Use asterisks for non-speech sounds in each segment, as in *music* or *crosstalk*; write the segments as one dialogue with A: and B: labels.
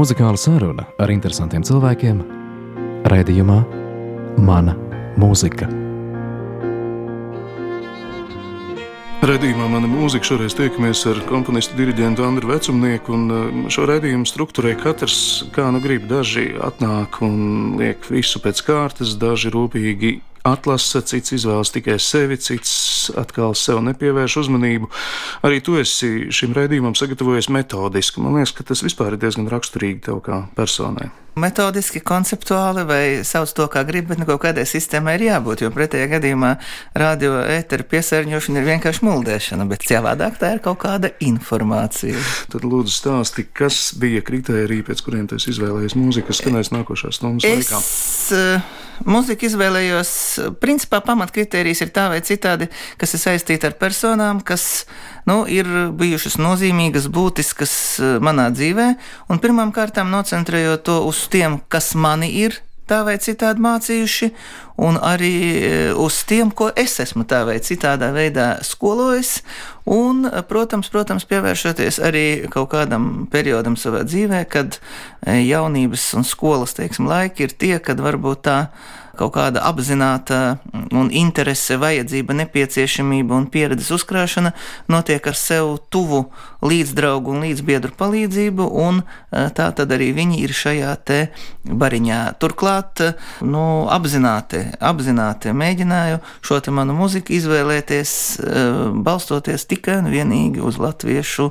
A: Muzikāla saruna ar interesantiem cilvēkiem raidījumā Mana mūzika.
B: Radījumā mana mūzika šoreiz tiekamies ar komponistu diriģentu Andru Vecumnieku, uh, šo raidījumu struktūrē katrs kā nu grib. Daži atnāk un liek visu pēc kārtas, daži rūpīgi atlasa, cits izvēlas tikai sevi, cits atkal sev nepievērš uzmanību. Arī tu esi šim raidījumam sagatavojies metodiski. Man liekas, ka tas vispār ir diezgan raksturīgi tev kā personai
C: metodiski, konceptuāli, vai sauc to, kā grib, bet nu, kaut kādai sistēmai ir jābūt. Jo pretējā gadījumā radio ēteru piesārņošana ir vienkārši muldēšana, bet savādāk tā ir kaut kāda informācija.
B: Tad lūdzu stāsti, kas bija kritērija, pēc kuriem tu izvēlējies mūziku, kas skanēs nākošās stundas laikā?
C: Es uh, mūziku izvēlējos, principā pamatkritērijs ir tā vai citādi, kas ir saistīti ar personām, kas nu, ir bijušas nozīmīgas, būtiskas eh, manā dzīvē, un pirmām kārtām nocentrējot to uz tiem, kas mani ir tā vai citādi mācījuši, un arī eh, uz tiem, ko es esmu tā vai citādā veidā skolojis, un, protams, protams pievēršoties arī kaut kādam periodam savā dzīvē, kad jaunības un skolas, teiksim, laiki ir tie, kad varbūt tā kaut kāda apzināta un interese, vajadzība, nepieciešamība un pieredzes uzkrāšana notiek ar sev tuvu līdzdraugu un līdzbiedru palīdzību, un eh, tā tad arī viņi ir šajā te bariņā. Turklāt, nu, apzināti, apzināti mēģināju šo te manu muziku izvēlēties, eh, balstoties tikai un vienīgi uz latviešu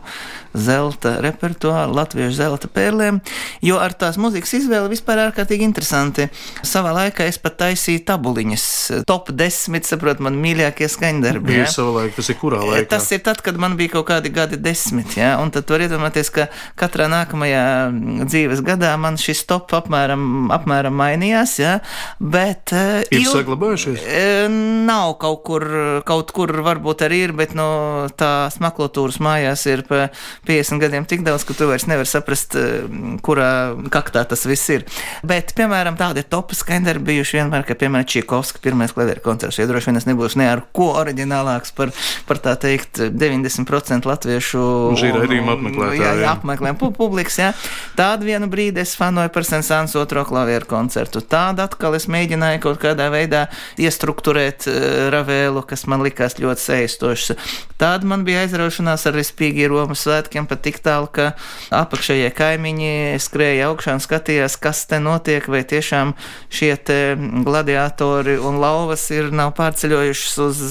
C: zelta repertuāru, latviešu zelta pērlēm, jo ar tās muzikas izvēli vispār ārkārtīgi interesanti. Savā laikā es pat taisīju tabuliņas, top 10, saprot, man mīļākie skaņdarbi.
B: Ja? Savulaik, tas ir kurā laikā?
C: Tas ir tad, kad man bija kaut kādi gadi desmit, ja? un tad var iedomāties, ka katrā nākamajā dzīves gadā man šis top apmēram, apmēram mainījās, ja? bet
B: uh, ir il... saglabājušies?
C: Uh, nav kaut kur, kaut kur varbūt arī ir, bet no tās maklotūras mājās ir pa 50 gadiem tik daudz, ka tu vairs nevari saprast, kurā kaktā tas viss ir. Bet, piemēram, tādi topi skaņdarbi bijuši vienmēr, ka, piemēram, Čiekovska pirmais klavieru koncerts, ja droši vien es nebūšu ne ar ko oriģinālāks par, par tā teikt 90% latviešu
B: apmeklētāju. Jā, jā
C: apmeklējumu publikas, jā. Tādu vienu brīdi es fanoju par Sensāns otro klavieru koncertu. Tādu atkal es mēģināju kaut kādā veidā iestruktūrēt uh, Ravēlu, kas man likās ļoti saistošs. Tāda man bija aizraušanās ar Rispīgi Romas svētkiem pat tik tālu, ka apakšējie kaimiņi skrēja augšā un skatījās, kas te notiek, vai tiešām šie te gladiatori un lauvas ir nav pārceļojušas uz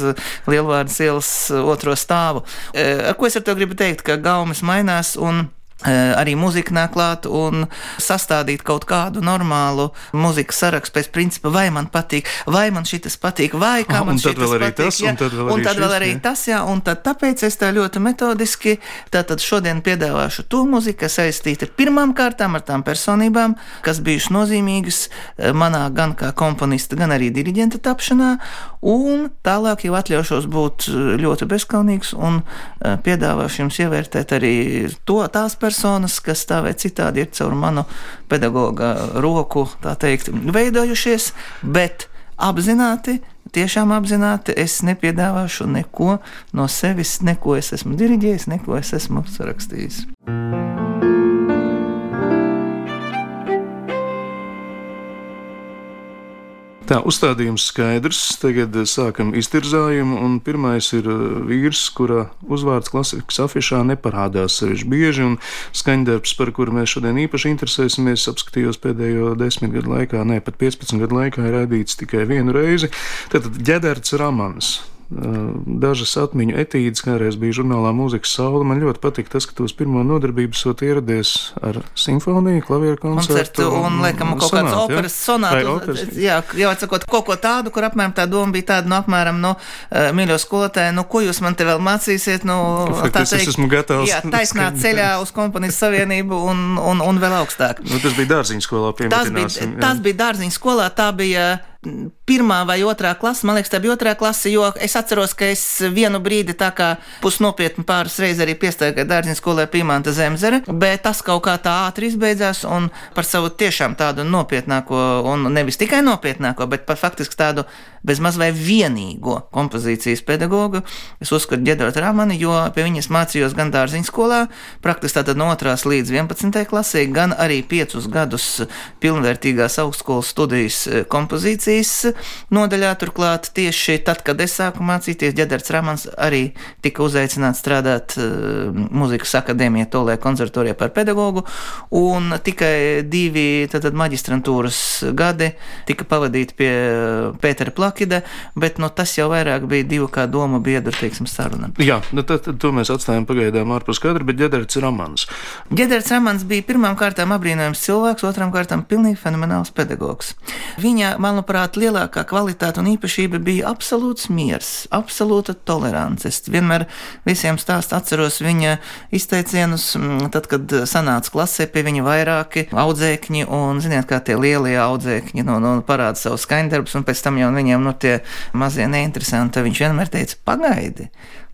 C: Lielvārdas ielas otro stāvu. E, ar ko es ar to gribu teikt, ka gaumas mainās un Eh, arī mūzika nāk klāt un sastādīt kaut kādu normālu mūzikas sarakstu pēc principa, vai man patīk, vai man šis patīk, vai kā man šis patīk. Tas,
B: ja? Un tad vēl
C: un
B: arī,
C: tad vēl arī
B: šis,
C: tas, jā, un tad tāpēc es tā ļoti metodiski, tātad šodien piedāvāšu to mūziku, kas saistīta pirmām kārtām ar tām personībām, kas bijušas nozīmīgas eh, manā gan kā komponista, gan arī diriģenta tapšanā, un tālāk jau atļaušos būt eh, ļoti bezskaunīgs un piedāvāšu jums ievērtēt arī to tās personas, kas tā vai citādi ir caur manu pedagoga roku, tā teikt, veidojušies, bet apzināti, tiešām apzināti, es nepiedāvāšu neko no sevis, neko es esmu diriģējis, neko es esmu sarakstījis.
B: Tā uzstādījums skaidrs. Tagad eh, sākam iztirzājumu. Pirmais ir eh, vīrs, kura uzvārds klasikas afišā neparādās sevišķi bieži. Skaņdarbs, par kuru mēs šodien īpaši interesēsimies, apskatījos pēdējo desmit gadu laikā, ne pat 15 gadu laikā, ir raidīts tikai vienu reizi. Tad Ģederts Ramans. Dažas atmiņu etīdes, kādreiz bija žurnālā mūzikas saule. Man ļoti patīk tas, ka tu uz pirmo nodarbību esot ieradies ar simfoniju, klavieru koncertu.
C: koncertu un, un, liekam, kaut kādas operas sonātu. Jā, jau atsakot, kaut ko tādu, kur apmēram tā doma bija tāda, nu, apmēram, nu, mīļo skolotāji, nu, ko jūs man te vēl mācīsiet, nu,
B: Faktis, tā teikt, es esmu gatavs.
C: Jā, taisnā ceļā uz komponistu savienību un, un, un vēl augstāk.
B: Nu, tas bija dārziņu skolā, piemēram.
C: Tas bija, tas bija dārziņu skolā, tā bija pirmā vai otrā klase, man liekas, tā bija otrā klase, jo es atceros, ka es vienu brīdi tā kā pusnopietni pāris reizes arī piestāju dārziņu skolē Pīmanta Zemzere, bet tas kaut kā tā ātri izbeidzās un par savu tiešām tādu nopietnāko, un nevis tikai nopietnāko, bet par faktiski tādu bezmaz vai vienīgo kompozīcijas pedagogu. Es uzskatu Ģedorta Ramani, jo pie viņas mācījos gan dārziņu skolā, praktiski tātad no 2. līdz 11. klasē, gan arī 5 gadus pilnvērtīgās augstskolas studijas eh, kompozīcijas nodaļā. Turklāt tieši tad, kad es sāku mācīties, Ģedorts Ramans arī tika uzaicināts strādāt uh, muzikas akadēmijā, Tolē konservatorijā par pedagogu, un tikai divi tātad, maģistrantūras gadi tika pavadīti pie Pētera Plakida, bet nu, tas jau vairāk bija divu kā domu biedru, teiksim, saruna.
B: Jā, nu tad, tad to mēs atstājam pagaidām ārpus kadra, bet Ģederts Ramans.
C: Ģederts Ramans bija pirmām kārtām apbrīnojams cilvēks, otrām kārtām pilnīgi fenomenāls pedagogs. Viņa, manuprāt, lielākā kvalitāte un īpašība bija absolūts miers, absolūta tolerance. Es vienmēr visiem stāstu atceros viņa izteicienus, tad, kad sanāca klasē pie viņa vairāki audzēkņi, un, ziniet, kā tie lielie audzēkņi no, no parāda savu skaņdarbus, un pēc tam jau viņiem, nu, tie mazie neinteresanti, viņš vienmēr teica, pagaidi,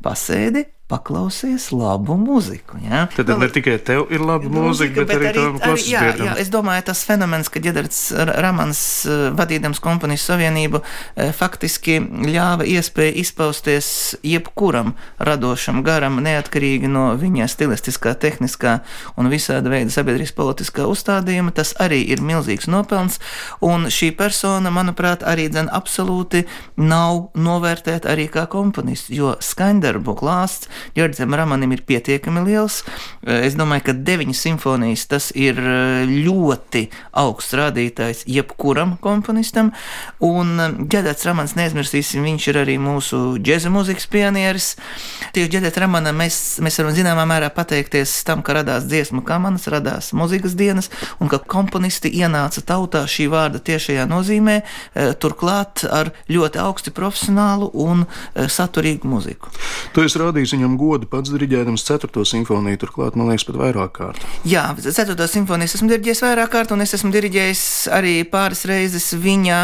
C: pasēdi, paklausies labu mūziku. Ja?
B: Tad nu, ne tikai tev ir laba mūzika, bet, bet arī, arī tavam. Jā,
C: es domāju, tas fenomens, ka Ģedards Ramans eh, vadīdams komponijas savienību eh, faktiski ļāva iespēju izpausties jebkuram radošam garam, neatkarīgi no viņa stilistiskā, tehniskā un visāda veida sabiedrības politiskā uzstādījuma. Tas arī ir milzīgs nopelns, un šī persona, manuprāt, arī dzen absolūti nav novērtēta arī kā komponists, jo skaņdarbu klāsts Jurģisam Ramanim ir pietiekami liels. Eh, es domāju, ka deviņas simfonijas tas ir eh, ļoti augsts rādītājs jebkuram komponistam. Un Džedats eh, Ramans, neaizmirsīsim, viņš ir arī mūsu džēza mūzikas pionieris. Tieši Džedats Ramanam mēs, mēs varam zināmā mērā pateikties tam, ka radās dziesmu kamanas, radās mūzikas dienas un ka komponisti ienāca tautā šī vārda tiešajā nozīmē, turklāt ar ļoti augsti profesionālu un saturīgu mūziku.
B: Tu esi rādījis viņam godu pats diriģējams 4. simfoniju, turklāt, man liekas, pat vairāk kārt.
C: Jā, 4. simfoniju esmu diriģējis vairāk kārt, un es esmu diriģējis arī pāris reizes viņa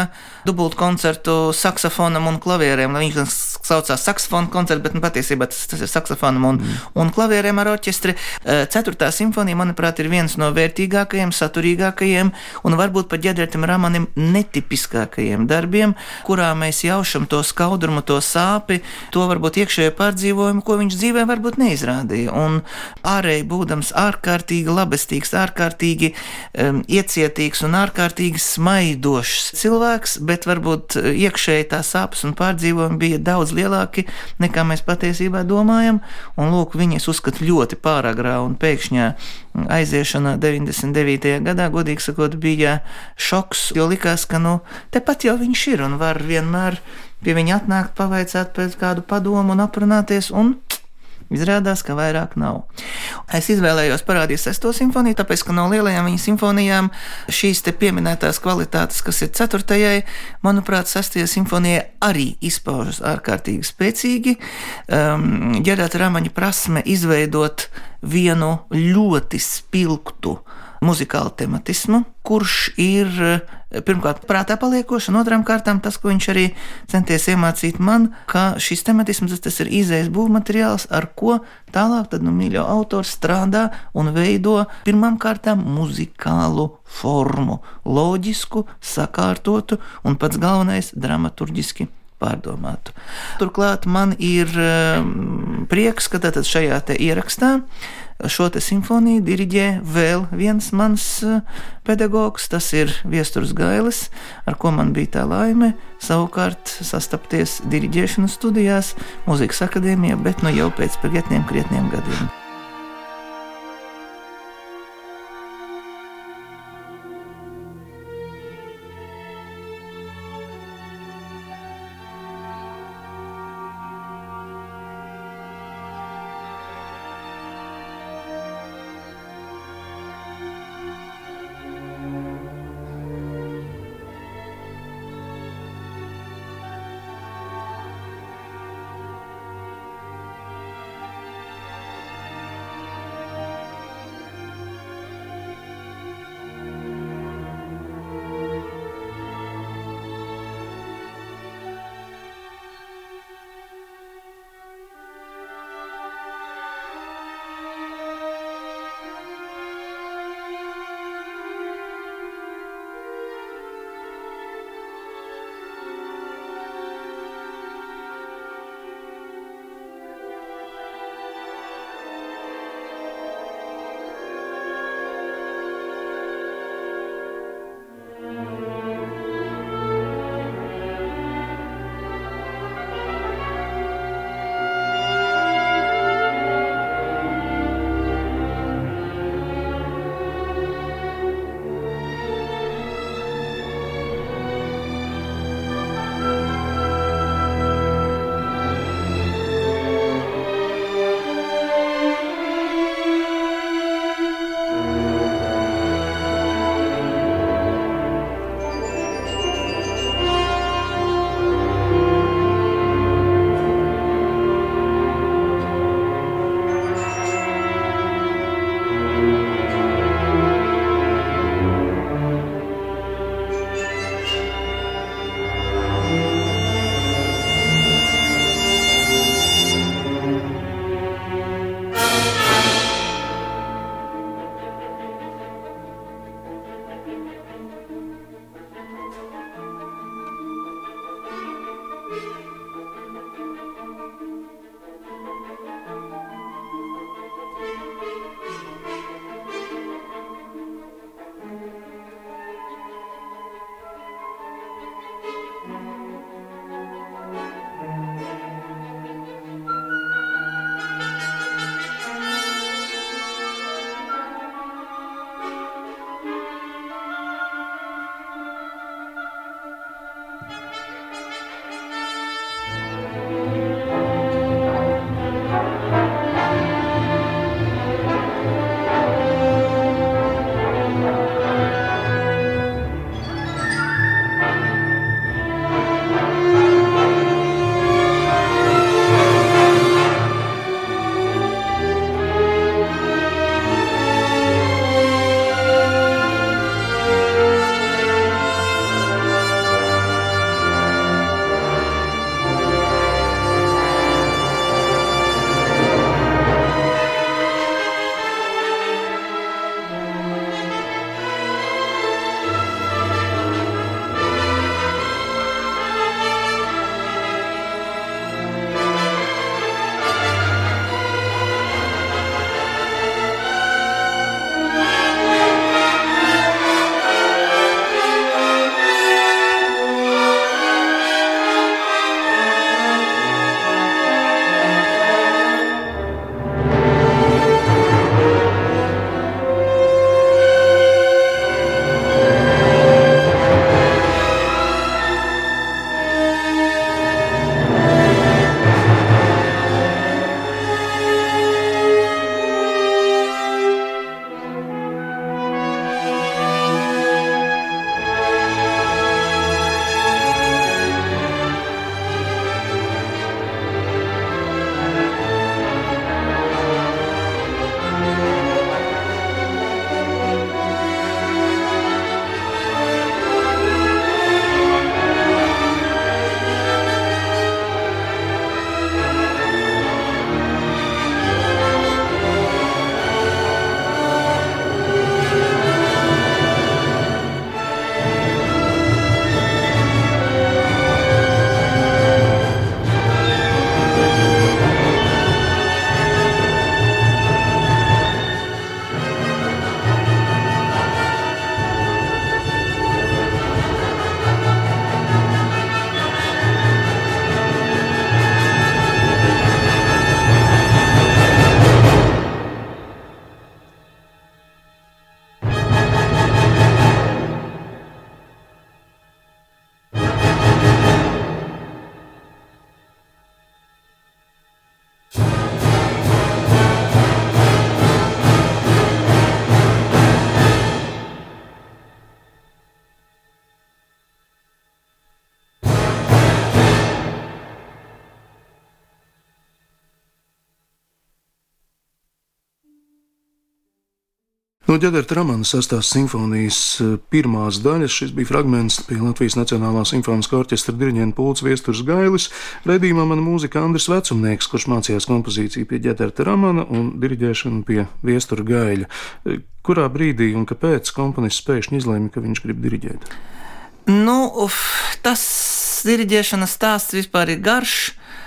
C: dubultu koncertu saksofonam un klavierēm. Viņš saucās saksofona koncerts, bet nu, patiesībā tas, tas ir saksofonam un, mm. un klavierēm ar orķestri. 4. simfonija, manuprāt, ir viens no vērtīgākajiem, saturīgākajiem un varbūt pat ģenerētam Ramanim netipiskākajiem darbiem, kurā mēs jaušam to skaudrumu, to sāpi, to varbūt iekšējo pārdzīvojumu, ko viņš dzīvē varbūt neizrādīja. Un ārēji būdams ārkārtīgi labestīgs, ārkārtīgi um, iecietīgs un ārkārtīgi smaidošs cilvēks, bet varbūt iekšēji tā sāpes un pārdzīvojumi bija daudz lielāki nekā mēs patiesībā domājam. Un lūk, viņas uzskata ļoti pāragrā un pēkšņā aiziešana 99. gadā, godīgi sakot, bija šoks, jo likās, ka nu, tepat jau viņš ir un var vienmēr pie viņa atnākt, pavaicāt pēc kādu padomu un aprunāties. Un Izrādās, ka vairāk nav. Es izvēlējos parādīt sesto simfoniju, tāpēc, ka no lielajām viņa simfonijām šīs te pieminētās kvalitātes, kas ir ceturtajai, manuprāt, sestajai simfonijai arī izpaužas ārkārtīgi spēcīgi. Um, Ģerēta Ramaņa prasme izveidot vienu ļoti spilgtu muzikālu tematismu, kurš ir pirmkārt prātā paliekošs, un otrām kārtām tas, ko viņš arī centies iemācīt man, ka šis tematisms tas ir izējas būvmateriāls, ar ko tālāk tad, nu, mīļo autors strādā un veido pirmām kārtām muzikālu formu, loģisku, sakārtotu un pats galvenais dramaturgiski pārdomātu. Turklāt man ir um, prieks, ka tātad šajā ierakstā šo simfoniju diriģē vēl viens mans uh, pedagogs, tas ir Viesturs Gailis, ar ko man bija tā laime savukārt sastapties diriģēšanas studijās, Mūzikas akadēmijā, bet nu jau pēc krietniem, krietniem gadiem.
B: No ģenerāla Ramana sastās simfonijas eh, pirmās daļas šis bija fragments pie Latvijas Nacionālā simfoniskā orķestra diriģenta Pūls Viesturs Gailis. Redījumā mana mūzika Andris Vecumnieks, kurš mācījās kompozīciju pie ģenerāla Ramana un diriģēšanu pie Viestura Gaļa. Eh, kurā brīdī un kāpēc komponists pēkšņi izlēma, ka viņš grib diriģēt?
C: Nu, uf, tas diriģēšanas stāsts vispār ir garš,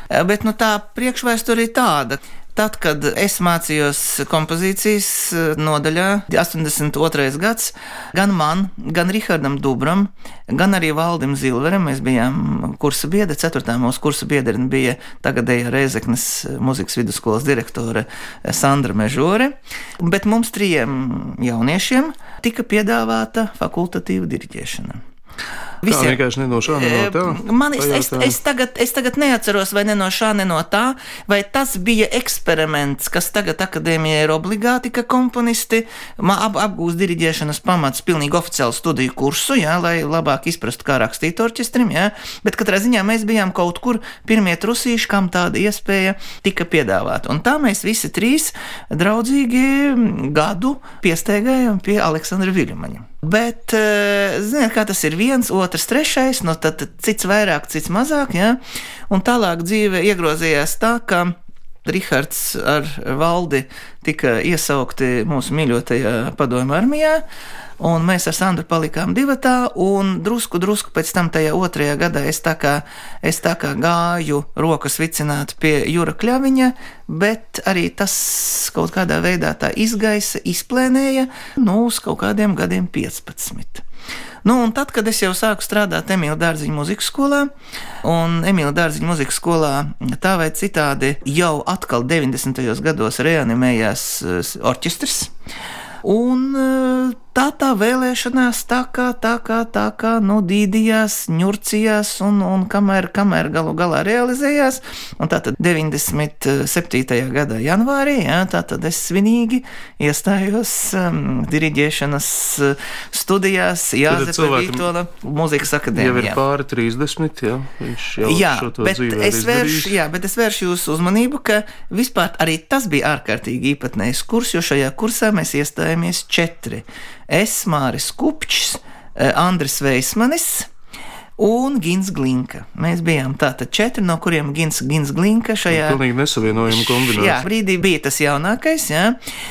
C: eh, bet nu, tā priekšvēsture ir tāda. Tad, kad es mācījos kompozīcijas eh, nodaļā, 82. gads, gan man, gan Rihardam Dubram, gan arī Valdim Zilveram, mēs bijām kursa biedri, 4. mūsu kursa biedri bija tagadēja Reizeknas muzikas vidusskolas direktore Sandra Mežore, bet mums trijiem jauniešiem tika piedāvāta fakultatīva diriģēšana.
B: Visiem. Tā vienkārši ne no šā, ne no tā.
C: Man, es, es, es, tagad, es tagad neatceros, vai ne no šā, ne no tā, vai tas bija eksperiments, kas tagad akadēmijai ir obligāti, ka komponisti ap, apgūst diriģēšanas pamats pilnīgi oficiālu studiju kursu, jā, lai labāk izprastu, kā rakstīt orķestrim, jā, bet katrā ziņā mēs bijām kaut kur pirmie trusīši, kam tāda iespēja tika piedāvāta. Un tā mēs visi trīs draudzīgi gadu piesteigājām pie Aleksandra Viļumaņa. Bet, eh, ziniet, kā tas ir viens, otrs, trešais, no nu tad, cits vairāk, cits mazāk, ja? un tālāk dzīve iegrozījās tā, ka Rihards ar valdi tika iesaukti mūsu mīļotajā padomju armijā. Un mēs ar Sandru palikām divatā, un drusku, drusku pēc tam, tajā otrajā gadā, es tā kā, es tā kā gāju rokas vicināt pie jūra kļaviņa, bet arī tas kaut kādā veidā tā izgaisa, izplēnēja, nu, uz kaut kādiem gadiem 15. Nu, un tad, kad es jau sāku strādāt Emīļa Dārziņa muzikas skolā, un Emīļa Dārziņa muzikas skolā tā vai citādi jau atkal 90. gados reanimējās eh, orķestris. Un eh, tā tā vēlēšanās tā kā, tā kā, tā kā, nu, dīdījās, ņurcījās, un, un kamēr, kamēr galu galā realizējās, un tā tad 97. gada janvārī, jā, tā tad es svinīgi iestājos um, diriģēšanas uh, studijās Jāzepa Vītola mūzikas akadēmijā.
B: Jau ir pāri 30, jā, viņš jau
C: jā, šo to bet dzīvē es vēršu, jā, bet es vēršu jūsu uzmanību, ka vispār arī tas bija ārkārtīgi īpatnējs kurs, jo šajā kursā mēs iestājāmies iestājāmies četri. Es, Māris Kupčs, eh, Andris Veismanis un Gins Glinka. Mēs bijām tātad četri, no kuriem Gins, Gins Glinka šajā
B: pilnīgi nesavienojama kombinācija.
C: Jā, brīdī bija tas jaunākais, jā,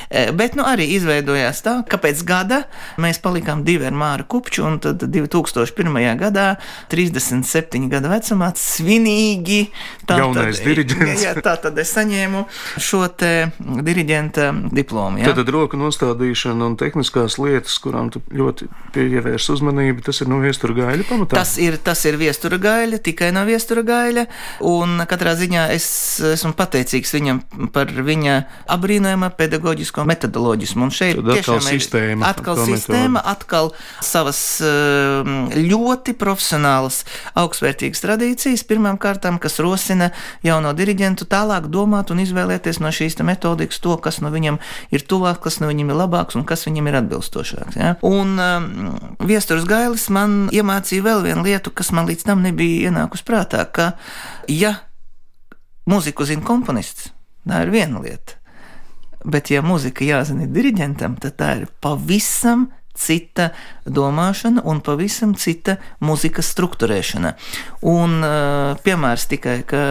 C: e, bet nu arī izveidojās tā, ka pēc gada mēs palikām divi ar Māru Kupču, un tad 2001. gadā, 37 gadu vecumā, svinīgi
B: tā Jaunais tad, diriģents. *laughs*
C: Jā, tā tad es saņēmu šo te diriģenta diplomu. Jā.
B: Tad, tad roku nostādīšana un tehniskās lietas, kurām tu ļoti pievērs uzmanību, tas ir no viestura gaļa pamatā.
C: Tas ir ir, tas ir viestura gaļa, tikai no viestura gaļa. Un katrā ziņā es esmu pateicīgs viņam par viņa apbrīnojama pedagoģisko metodoloģismu. Un šeit
B: Tad ir sistēma,
C: atkal sistēma, metodu. atkal savas um, ļoti profesionālas, augstvērtīgas tradīcijas, pirmām kārtām, kas rosina jauno diriģentu tālāk domāt un izvēlēties no šīs metodikas to, kas no viņam ir tuvāk, kas no viņam ir labāks un kas viņam ir atbilstošāks. Ja? Un um, viesturs Gailis man iemācīja vēl vienu lietu, lietu, kas man līdz tam nebija ienākusi prātā, ka, ja mūziku zina komponists, tā ir viena lieta. Bet, ja mūzika jāzina diriģentam, tad tā ir pavisam cita domāšana un pavisam cita mūzikas struktūrēšana. Un piemērs tikai, ka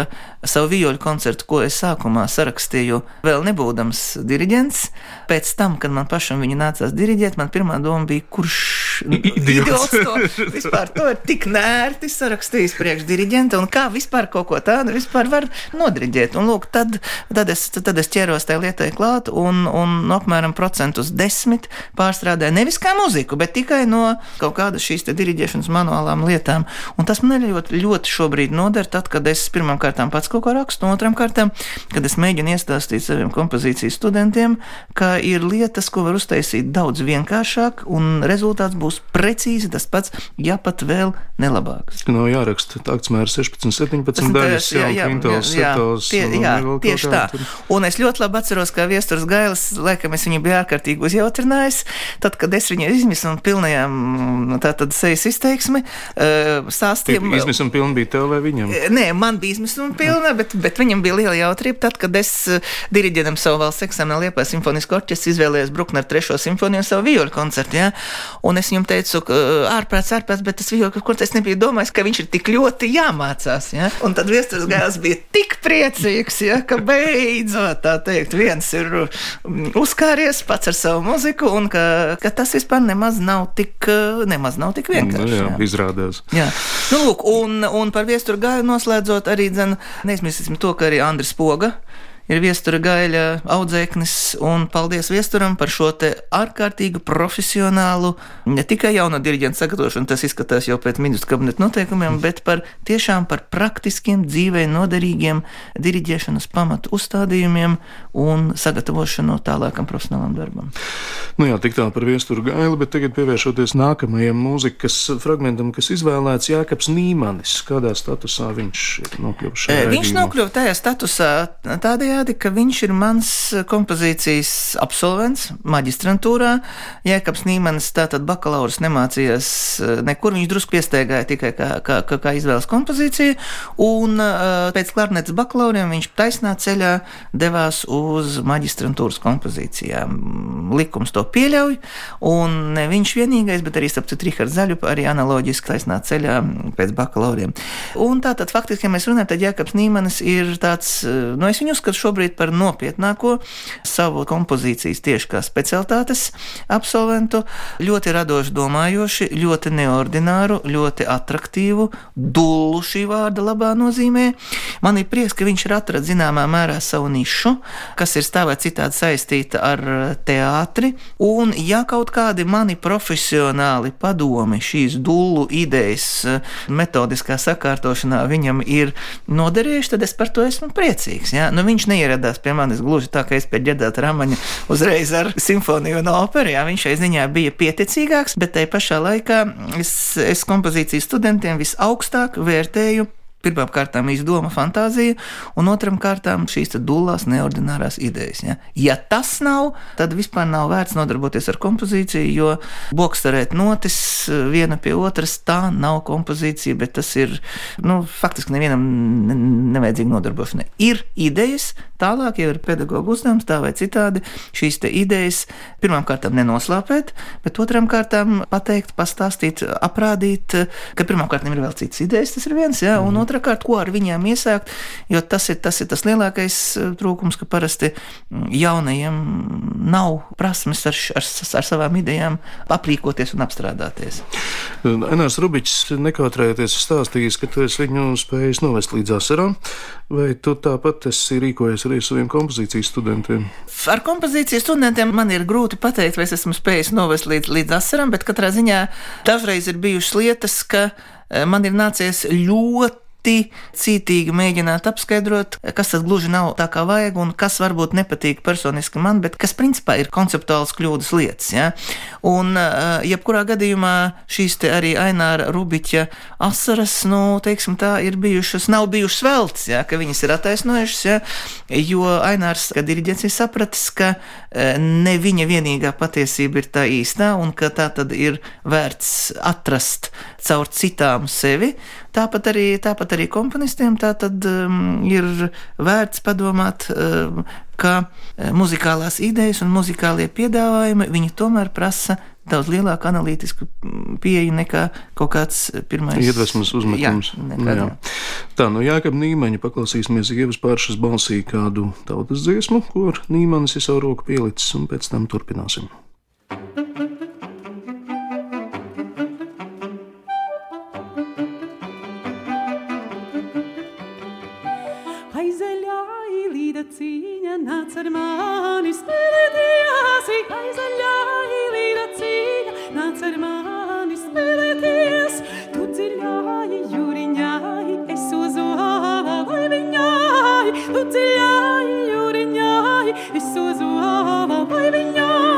C: savu vijoļu koncertu, ko es sākumā sarakstīju, vēl nebūdams diriģents, pēc tam, kad man pašam viņu nācās diriģēt, man pirmā doma bija, kurš idiots to vispār to ir tik nērti sarakstījis priekš diriģenta un kā vispār kaut ko tādu vispār var nodriģēt. Un lūk, tad, tad, es, tad es ķeros tajā lietai klāt un, un apmēram procentus desmit pārstrādāju nevis kā muziku, bet tikai no kaut kādas šīs diriģēšanas manuālām lietām. Un tas man ļoti, ļoti šobrīd noder, tad, kad es pirmām kārtām pats kaut ko rakstu, un otrām kārtām, kad es mēģinu iestāstīt saviem kompozīcijas studentiem, ka ir lietas, ko var uztaisīt daudz vienkāršāk, un rezultāts būs precīzi tas pats, ja pat vēl nelabāks.
B: Nav jāraksta takts mērs 16, 17 daļas, jā, jā, kvintos, jā, setos,
C: tie, jā, tieši tā. Tur. Un es ļoti labi atceros, kā viesturs Gailis, laikam es viņu biju ārkārtīgi uzjautrinājis, tad, kad es viņu izmisu un pilnajām tātad sejas izteiksmi stāstiem.
B: Izmisuma pilna bija tev vai viņam?
C: Nē, man bija izmisuma pilna, bet, bet viņam bija liela jautrība tad, kad es diriģenam savu valsts eksāmenu Liepā simfonisko orķestru izvēlējos Brukner trešo simfoniju un savu vioļu koncertu, jā. Un es viņam teicu, ārprāts, ārprāts, bet tas vioļu koncerts es nebiju domājis, ka viņš ir tik ļoti jāmācās, jā. Un tad viesturs Gailis bija tik priecīgs, jā, ka beidzot, tā teikt, viens ir mm, uzkāries pats ar savu muziku, un ka, ka tas vispār nemaz nav tik, nemaz nav tik vienkārši.
B: Nu, jā, jā. izrādās.
C: Jā. Nu, lūk, un, un par viesturu gāju noslēdzot arī, dzen, neizmirsīsim to, ka arī Andris Poga ir viestura gaļa audzēknis, un paldies viesturam par šo te ārkārtīgi profesionālu, ne tikai jaunu diriģentu sagatavošanu, tas izskatās jau pēc ministra kabineta noteikumiem, bet par tiešām par praktiskiem, dzīvē noderīgiem diriģēšanas pamatu uzstādījumiem un sagatavošanu tālākam profesionālam darbam.
B: Nu jā, tik tā par viesturu gaili, bet tagad pievēršoties nākamajam mūzikas fragmentam, kas izvēlēts Jākaps Nīmanis. Kādā statusā viņš ir nokļuvis?
C: Viņš nokļuva tajā statusā tādējādi, tādējādi, ka viņš ir mans kompozīcijas absolvents maģistrantūrā. Jēkabs Nīmans tātad bakalaurs nemācījās eh, nekur, viņš drusku piesteigāja tikai kā, kā, kā, kā izvēles kompozīciju, un uh, pēc klarnetes bakalauriem viņš taisnā ceļā devās uz maģistrantūras kompozīcijām. Likums to pieļauj, un ne viņš vienīgais, bet arī starp citu Rihards Zaļu arī analoģiski taisnā ceļā pēc bakalauriem. Un tātad faktiski, ja mēs runājam, tad Jēkabs Nīmanis ir tāds, eh, nu es viņu uzskatu šobrīd par nopietnāko savu kompozīcijas tieši kā specialitātes absolventu. Ļoti radoši domājoši, ļoti neordināru, ļoti attraktīvu, dullu šī vārda labā nozīmē. Man ir prieks, ka viņš ir atradis zināmā mērā savu nišu, kas ir tā vai citādi saistīta ar teātri. Un, ja kaut kādi mani profesionāli padomi šīs dullu idejas metodiskā sakārtošanā viņam ir noderējuši, tad es par to esmu priecīgs. Ja? Nu, viņš neieradās pie manis gluži tā, ka es pēc ģedāt ramaņa uzreiz ar simfoniju un operu. Jā, viņš šai ziņā bija pieticīgāks, bet tai pašā laikā es, es kompozīcijas studentiem visaugstāk vērtēju Pirmām kārtām izdoma fantāzija, un otram kārtām šīs dūlās neordinārās idejas. Ja? ja tas nav, tad vispār nav vērts nodarboties ar kompozīciju, jo bokstarēt notis viena pie otras, tā nav kompozīcija, bet tas ir nu, faktiski nevienam nevajadzīga nodarbošanai. Ir idejas, tālāk jau ir pedagoģa uzdevums tā vai citādi šīs idejas pirmām kārtām nenoslāpēt, bet otrām kārtām pateikt, pastāstīt, aprādīt, ka pirmām kārtām ir vēl citas idejas, tas ir viens, ja, un mm otrkārt, ko ar viņiem iesākt, jo tas ir tas, ir tas lielākais eh, trūkums, ka parasti mm, jaunajiem nav prasmes ar, ar, ar savām idejām aprīkoties un apstrādāties.
B: Enārs Rubičs nekautrējoties stāstījis, ka tu esi viņu spējis novest līdz asarām, vai tu tāpat esi rīkojies arī saviem kompozīcijas studentiem?
C: Ar kompozīcijas studentiem man ir grūti pateikt, vai es esmu spējis novest līdz, līdz asarām, bet katrā ziņā dažreiz ir bijušas lietas, ka eh, man ir nācies ļoti ļoti cītīgi mēģināt apskaidrot, kas tas gluži nav tā kā vajag un kas varbūt nepatīk personiski man, bet kas principā ir konceptuāls kļūdas lietas. Ja? Un, eh, jebkurā gadījumā šīs arī Aināra Rubiķa asaras, nu, teiksim, tā ir bijušas, nav bijušas veltes, ja? ka viņas ir attaisnojušas, ja? jo Ainārs, kad diriģents ir sapratis, ka eh, ne viņa vienīgā patiesība ir tā īstā un ka tā tad ir vērts atrast caur citām sevi. Tāpat arī, tāpat arī komponistiem tā tad um, ir vērts padomāt, um, ka uh, muzikālās idejas un muzikālie piedāvājumi viņi tomēr prasa daudz lielāku analītisku mm, pieeju nekā kaut kāds pirmais
B: iedvesmas uzmetums. Jā, nekā, jā. Tā, no Jākab Nīmaņa paklausīsimies Ievas pāršas balsī kādu tautas dziesmu, kur Nīmanis ir savu roku pielicis, un pēc tam turpināsim.
D: Nāc ar mani spēlēties, aizaļā īlīda cīņa, nāc ar mani spēlēties, tu dziļāji jūriņāji, es uz āvā vai viņāji, tu dziļāji jūriņāji, es uz āvā vai viņāji,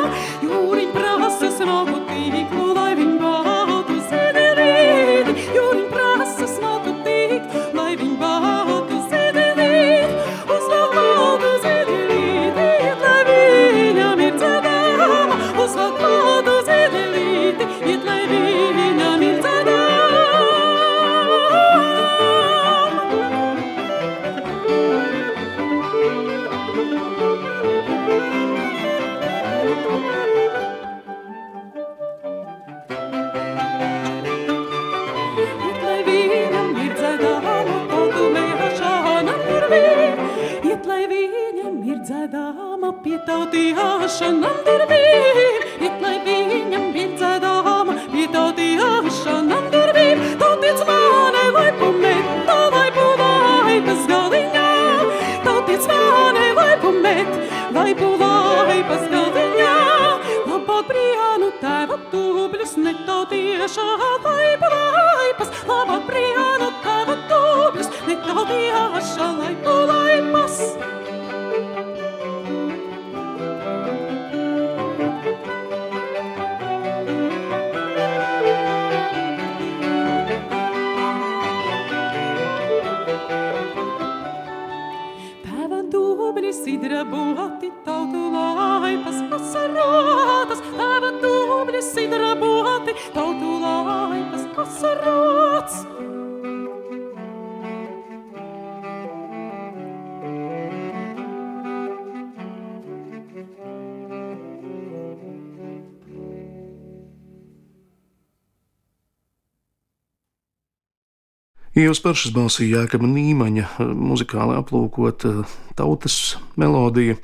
B: Ievas pašas balsī Jākaba Nīmaņa eh, muzikāli aplūkot eh, tautas melodija.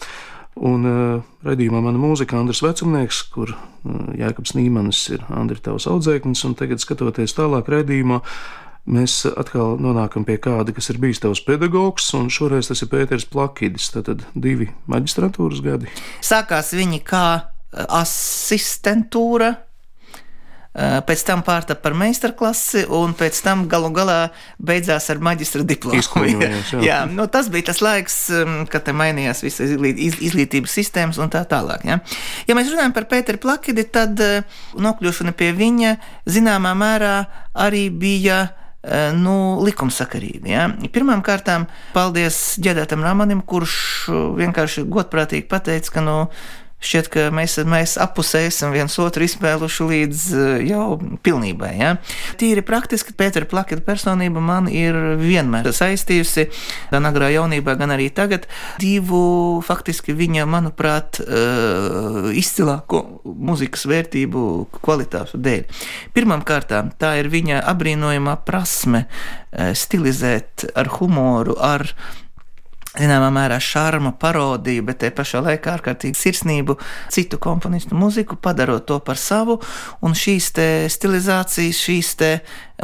B: Un uh, redzījumā mana mūzika Andris Vecumnieks, kur uh, Jākabs Nīmanis ir Andris tavs audzēknis, un tagad skatoties tālāk redzījumā, mēs atkal nonākam pie kāda, kas ir bijis tavs pedagogs, un šoreiz tas ir Pēters Plakidis, tātad divi maģistratūras gadi.
C: Sākās viņi kā eh, asistentūra. Eh, Pēc tam pārtapa par meistarklasi, un pēc tam galu galā beidzās ar maģistra diplomu. *laughs*
B: Jā.
C: jā, nu, tas bija tas laiks, um, kad te mainījās visas izglīt, iz, izglītības sistēmas un tā tālāk. Ja, ja mēs runājam par Pēteru Plakidi, tad eh, nokļūšana pie viņa zināmā mērā arī bija eh, nu, likumsakarīgi. Ja? Pirmkārt, paldies ģedētam Ramanim, kurš vienkārši godprātīgi pateica, ka nu, šķiet, ka mēs, mēs apusē esam viens otru izspēluši līdz eh, jau pilnībai. Ja? Tīri praktiski Pētera Plaketa personība man ir vienmēr saistījusi, gan agrā jaunībā, gan arī tagad, divu faktiski viņa, manuprāt, eh, izcilāko muzikas vērtību kvalitāšu dēļ. Pirmkārt, tā ir viņa apbrīnojamā prasme eh, stilizēt ar humoru, ar zināmā mērā šarma parodiju, bet te pašā laikā ārkārtīgi sirsnību citu komponistu muziku, padarot to par savu, un šīs te stilizācijas, šīs te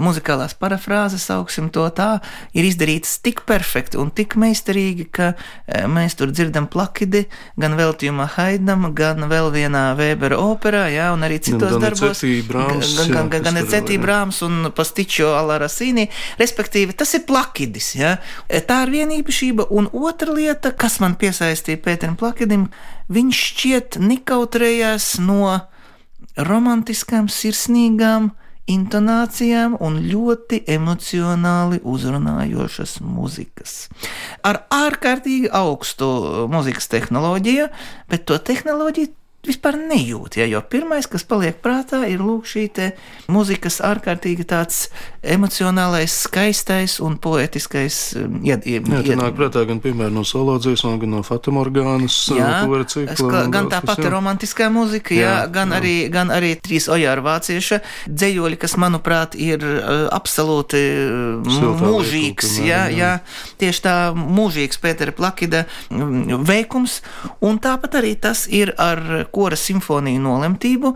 C: muzikālās parafrāzes, sauksim to tā, ir izdarītas tik perfekti un tik meistarīgi, ka eh, mēs tur dzirdam plakidi gan veltījumā Haidnam, gan vēl vienā Vēbera operā, jā, un arī citos
B: Gan
C: darbos.
B: Donizetti, Brahms,
C: gan, gan,
B: jā,
C: gan, gan
B: jā.
C: Brāms un Pastičo Alarasīni, respektīvi tas ir plakidis. Ja? Tā ir viena īpašība, un otra lieta, kas man piesaistīja Pēteram Plakidim, viņš šķiet nekautrējās no romantiskām, sirsnīgām intonācijām un ļoti emocionāli uzrunājošas mūzikas. Ar ārkārtīgi augstu mūzikas tehnoloģiju, bet to tehnoloģiju vispār nejūt. Ja, jo pirmais, kas paliek prātā, ir lūk, šī mūzikas ārkārtīgi tāds emocionālais, skaistais un poetiskais um, ied, ied,
B: Jā, tā nāk prātā gan piemēram no solo dziesmām, gan no Fatamorgānas,
C: Jā, es
B: cikla.
C: gan tā pati romantiskā mūzika, jā,
B: Jā,
C: gan,
B: jā.
C: Arī, gan arī trīs ojāra vācieša dzējoļi, kas, manuprāt, ir uh, absolūti uh, mūžīgs.
B: lieta,
C: Jā, jā.
B: jā.
C: Tieši tā mūžīgs Pētera Plakida mm, veikums, un tāpat arī tas ir ar kora simfoniju nolemtību,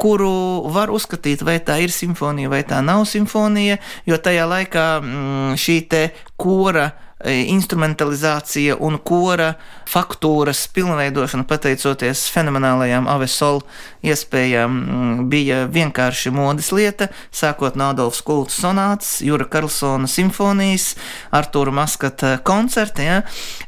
C: kuru var uzskatīt, vai tā ir simfonija vai tā nav simfonija, jo tajā laikā mm, šī te kora instrumentalizācija un kora faktūras pilnveidošana, pateicoties fenomenālajām Avesol iespējām, mm, bija vienkārši modes lieta, sākot no Adolfs Kults sonāts, Jura Karlsona simfonijas, Artūra Maskata koncerti, ja?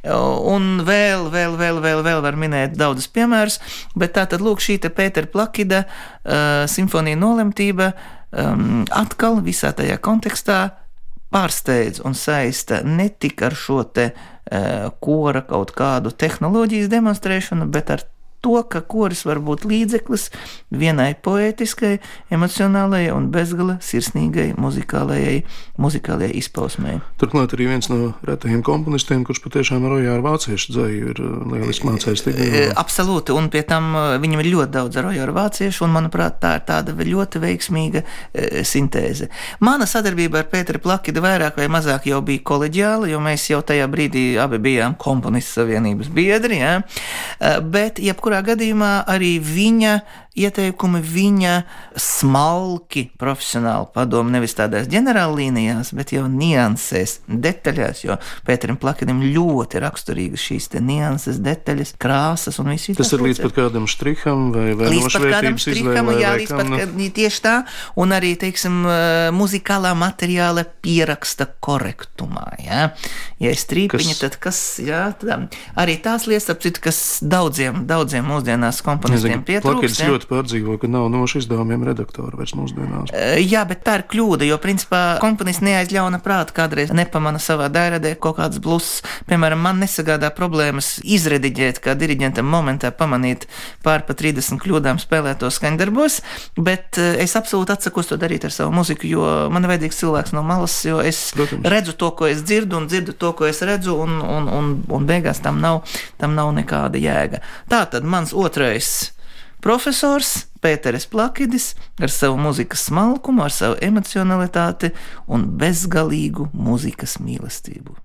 C: un vēl, vēl, vēl, vēl, vēl var minēt daudzus piemērus, bet tā tad lūk šī te Pētera Plakida uh, simfonija nolemtība um, atkal visā tajā kontekstā pārsteidz un saista ne tik ar šo te uh, kora kaut kādu tehnoloģijas demonstrēšanu, bet ar to, ka koris var būt līdzeklis vienai poētiskai, emocionālajai un bezgala sirsnīgai muzikālajai, muzikālajai izpausmei.
B: Turklāt arī viens no retajiem komponistiem, kurš patiešām rojā ar vāciešu dzēju, ir uh, lieliski mācējis tik
C: E, Absolūti, un pie tam e, viņam ir ļoti daudz roju ar vāciešu, un manuprāt, tā ir tāda ļoti veiksmīga e, sintēze. Mana sadarbība ar Pēteru Plakidu vairāk vai mazāk jau bija koleģiāla, jo mēs jau tajā brīdī abi bijām komponistu savienības biedri, ja? E, bet jebkurā gadījumā arī viņa ieteikumi, viņa smalki profesionāli padomu nevis tādās ģenerāllīnijās, bet jau niansēs, detaļās, jo Pēterim Plakanim ļoti raksturīgas šīs nianses, detaļas, krāsas un viss
B: Tas ir līdz pat kādam striham vai, vai
C: Līdz pat kādam
B: izvēlē
C: jā, līdz
B: kam,
C: pat
B: nu.
C: kad, tieši tā, un arī, teiksim, eh, muzikālā materiāla pieraksta korektumā, jā. Ja ir strīpiņa,
B: Kas-
C: tad kas, jā, tad arī tās lietas, ap citu, kas daudziem, daudziem mūsdienās komponistiem pietrūkst.
B: Ļoti pārdzīvo, ka nav nošu izdevumiem redaktora vairs mūsdienās.
C: Jā, bet tā ir kļūda, jo principā komponists neaizļauna prātu kādreiz nepamana savā dairadē kaut kādas bluses. Piemēram, man nesagādā problēmas izrediģēt, kā diriģentam momentā pamanīt pār pa 30 kļūdām spēlētos skaņdarbos, bet es absolūti atsakos to darīt ar savu muziku, jo man ir vajadzīgs cilvēks no malas, jo es
B: Protams.
C: redzu to, ko es dzirdu, un dzirdu to, ko es redzu, un, un, un, un beigās tam nav, tam nav nekāda jēga. Tā tad mans otrais profesors Pēteris Plakidis ar savu mūzikas smalkumu, ar savu emocionalitāti un bezgalīgu mūzikas mīlestību.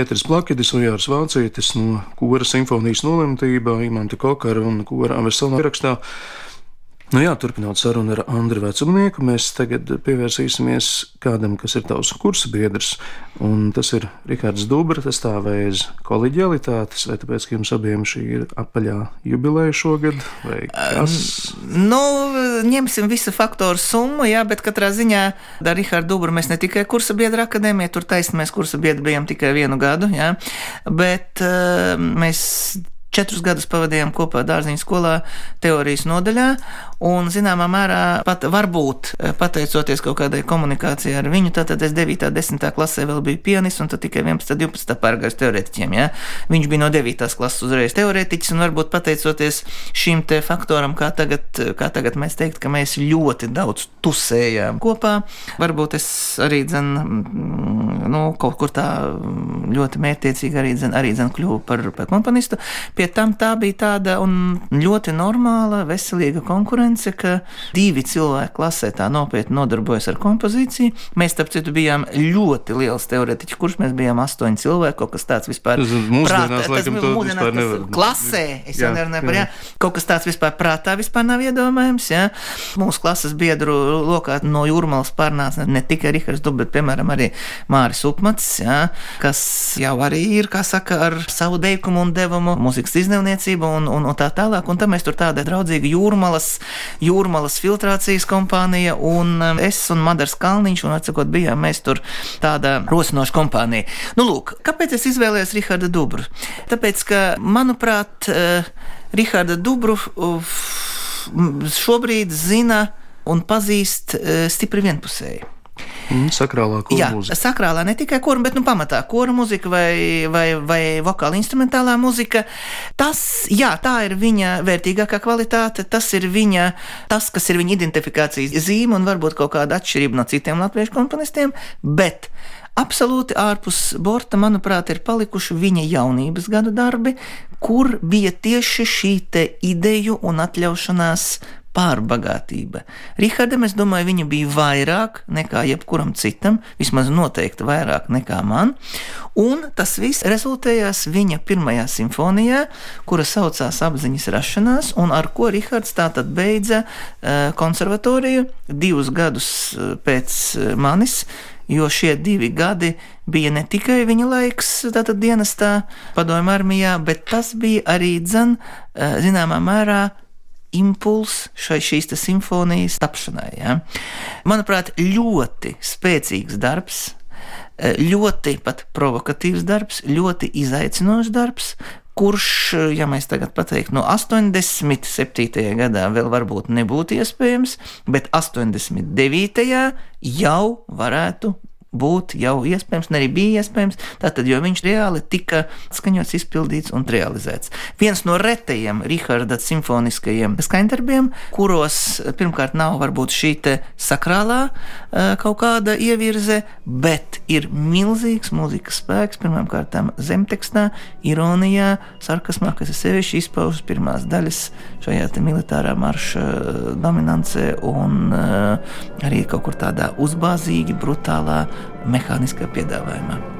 B: Pēters Plakidis, Ujārs Vācietis no Kora simfonijas nolemtībā, Imanta Kokara un Kora Avesalā ierakstā. Nu jā, turpinot sarunu ar Andriu Vecumnieku, mēs tagad pievērsīsimies kādam, kas ir tavs kursa biedrs. Tas ir Rikārds Dubra, tas tā vēs koleģialitātes, vai tāpēc, ka jums abiem šī ir apaļā jubileja šogad, vai?
C: Nu, ņemsim visu faktoru summu, jā, bet katrā ziņā ar Rikārdu Dubru mēs ne tikai kursa biedra akadēmija, tur taisni mēs kursa biedri bijām tikai vienu gadu, jā, bet mēs Četrus gadus pavadījām kopā dārziņu skolā, teorijas nodaļā, un zināmā mērā pat varbūt eh, pateicoties kaut kādai komunikācijai ar viņu, tad es 9. un 10. klasē vēl biju pianists, un tad tikai 11. un 12. pārgājis teorētiķiem. Ja? Viņš bija no 9. klases uzreiz teorētiķis, un varbūt pateicoties šim te faktoram, kā tagad, kā tagad mēs teikt, ka mēs ļoti daudz tusējām kopā, varbūt es arī dzen, mm, nu, kaut kur tā ļoti mērķiecīgi arī, dzen, arī dzen kļuvu par, par komponistu. Pie tam tā bija tāda ļoti normāla, veselīga konkurence, ka divi cilvēki klasē tā nopietni nodarbojas ar kompozīciju. Mēs, starp citu, bijām ļoti liels teorētiķis, kurš mēs bijām astoņi cilvēki, kaut kas tāds vispār.
B: Tas mūsdienās, laikam, to vispār nevar.
C: Klasē, es jau nerunāju par, jā, kaut kas tāds vispār prātā vispār nav iedomājams, jā. Mūsu klases biedru lokā no jūrmalas pārnāca ne tikai Rihards Dub, bet, piemēram, arī Māris Upmats, jā, kas jau arī ir, kā saka, ar savu deikumu un devumu mūzikas Rīgas izdevniecība un, un, un tā tālāk. Un tam mēs tur tāda draudzīga jūrmalas, jūrmalas filtrācijas kompānija un um, es un Madars Kalniņš, un atsakot, bijām mēs tur tāda rosinoša kompānija. Nu, lūk, kāpēc es izvēlējos Riharda Dubru? Tāpēc, ka, manuprāt, uh, Riharda Dubru uh, šobrīd zina un pazīst uh, stipri vienpusēji.
B: Mm, sakrālā kora
C: Jā,
B: mūzika.
C: sakrālā ne tikai kora, bet nu, pamatā kora mūzika vai, vai, vai vokāla instrumentālā mūzika. Tas, jā, tā ir viņa vērtīgākā kvalitāte, tas ir viņa, tas, kas ir viņa identifikācijas zīme un varbūt kaut kāda atšķirība no citiem latviešu komponistiem, bet absolūti ārpus borta, manuprāt, ir palikuši viņa jaunības gadu darbi, kur bija tieši šī ideju un atļaušanās pārbagātība. Rihardam, es domāju, viņa bija vairāk nekā jebkuram citam, vismaz noteikti vairāk nekā man, un tas viss rezultējās viņa pirmajā simfonijā, kura saucās apziņas rašanās, un ar ko Rihards tātad beidza uh, konservatoriju divus gadus uh, pēc uh, manis, jo šie divi gadi bija ne tikai viņa laiks, tātad dienestā, padomju armijā, bet tas bija arī dzen, zināmā mērā impulss šai šīs simfonijas tapšanai. Ja? Manuprāt, ļoti spēcīgs darbs. Ļoti pat provokatīvs darbs, ļoti izaicinošs darbs, kurš, ja mēs tagad pateiktu, no 87. gadā vēl varbūt nebūtu iespējams, bet 89. jau varētu būt jau iespējams, ne arī bija iespējams, tātad, jo viņš reāli tika skaņots, izpildīts un realizēts. Viens no retajiem Riharda simfoniskajiem skaņdarbiem, kuros pirmkārt nav varbūt šī sakrālā kaut kāda ievirze, bet ir milzīgs mūzikas spēks, pirmkārt zemtekstā, ironijā, sarkasmā, kas ir sevišķi izpaužas pirmās daļas šajā militārā marša dominancē un arī kaut kur tādā uzbāzīgi, brutālā mehāniskā piedāvājumā.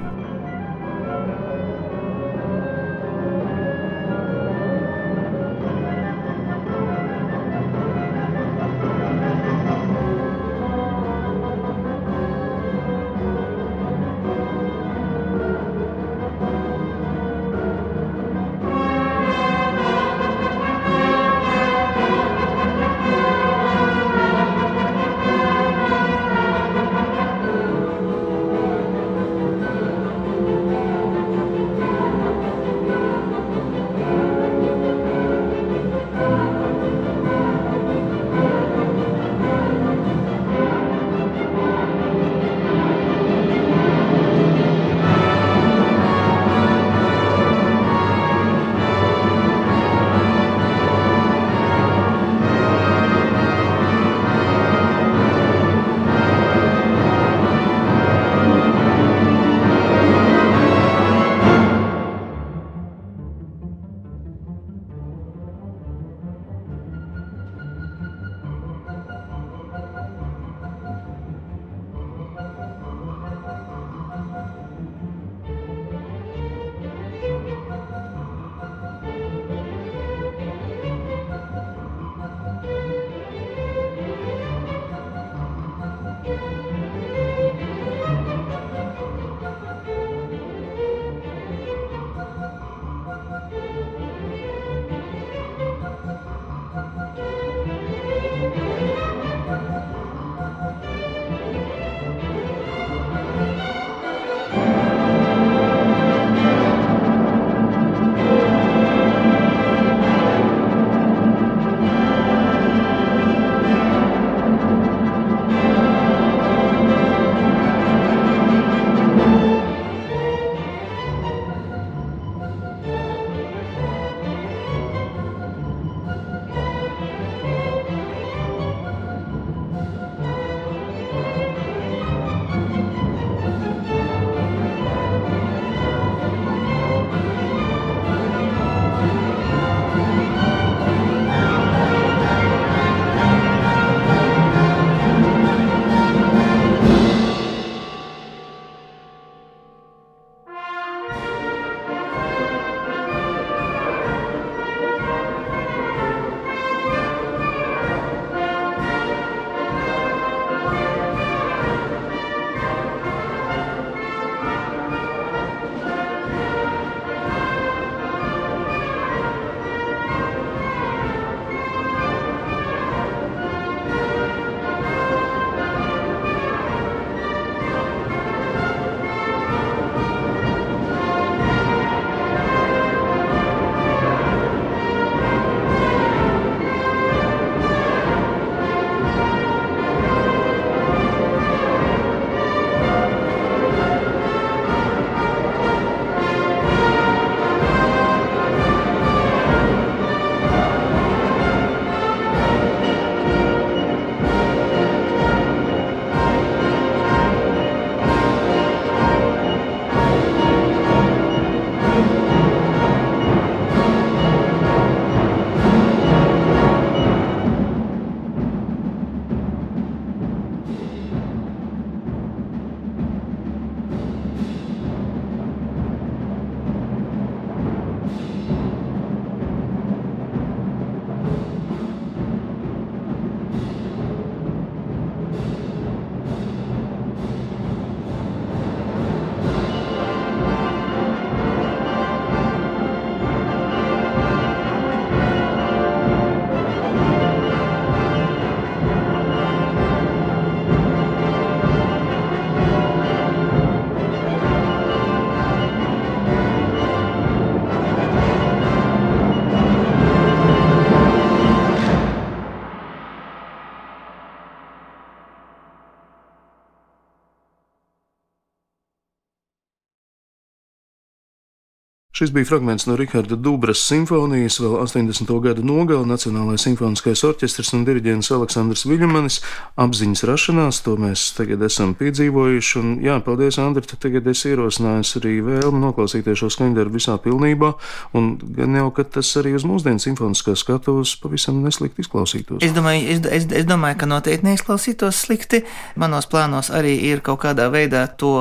B: Šis bija fragments no Riharda Dubras simfonijas, vēl 80. gada nogala Nacionālais simfoniskais orķestris un diriģents Aleksandrs Viļamanis. Apziņas rašanās, to mēs tagad esam piedzīvojuši. Un, jā, paldies, Andri, tagad esi ierosinājis arī vēlmi noklausīties šo skaņdarbu visā pilnībā. Un gan jau, ka tas arī uz mūsdienu simfoniskās skatuves pavisam neslikti izklausītos.
C: Es domāju, es, es, es domāju, ka noteikti neizklausītos slikti. Manos plānos arī ir kaut kādā veidā to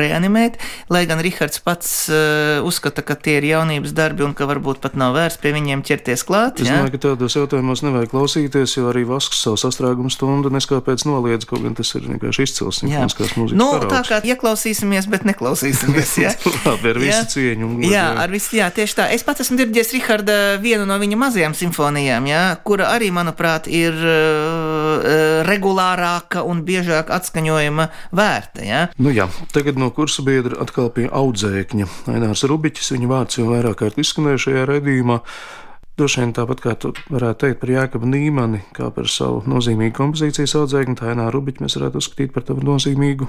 C: reanimēt, lai gan Rihards pats uh, uzskata, ka tie ir jaunības darbi un ka varbūt pat nav vērts pie viņiem ķerties klāt.
B: Es domāju, ka tādos jautājumos nevajag klausīties, jo arī Vasks savu sastrēgumu stundu neskāpēc noliedz, kaut gan tas ir vienkārši izcils simfoniskās mūzikas.
C: Nu,
B: paraugs.
C: tā kā ieklausīsimies, bet neklausīsimies. Ja? *laughs*
B: Labi, ar visu
C: Jā.
B: cieņu. un
C: Jā, ar visu, jā, tieši tā. Es pats esmu diriģējis Riharda vienu no viņa mazajām simfonijām, jā, kura arī, manuprāt, ir uh, regulārāka un biežāk atskaņojama vērta. Jā.
B: Nu jā, tagad no kursa biedra atkal pie audzēkņa. Ainārs Rubiķis, viņa vārds jau vairāk kārt izskanēja šajā redzījumā. Droši vien tāpat kā tu varētu teikt par Jāekabu Nīmani, kā par savu nozīmīgu kompozīcijas audzēkni, tā Aināru Rubiķi mēs varētu uzskatīt par tavu nozīmīgu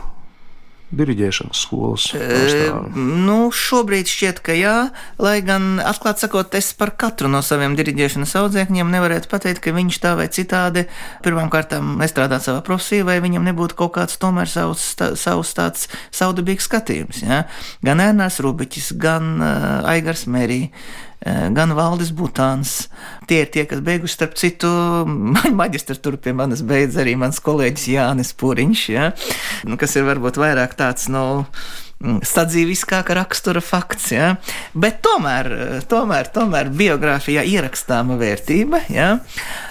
B: diriģēšanas skolas pārstāvi.
C: Nu, šobrīd šķiet, ka jā, lai gan, atklāti sakot, es par katru no saviem diriģēšanas audzēkņiem nevarētu pateikt, ka viņš tā vai citādi pirmkārt nestrādā savā profesijā, vai viņam nebūtu kaut kāds tomēr savs, tā, savs tāds saudabīgs skatījums. Ja? Gan Ernārs Rubiķis, gan uh, Aigars Merī. Gan Valdis Butāns. Tie ir tie, kas beiguši, starp citu, *laughs* maģistra tur pie manis beidz arī mans kolēģis Jānis Pūriņš, ja? nu, kas ir varbūt vairāk tāds, nu, sadzīviskāka rakstura fakts. Ja? Bet tomēr, tomēr, tomēr biogrāfijā ierakstāma vērtība. Ja?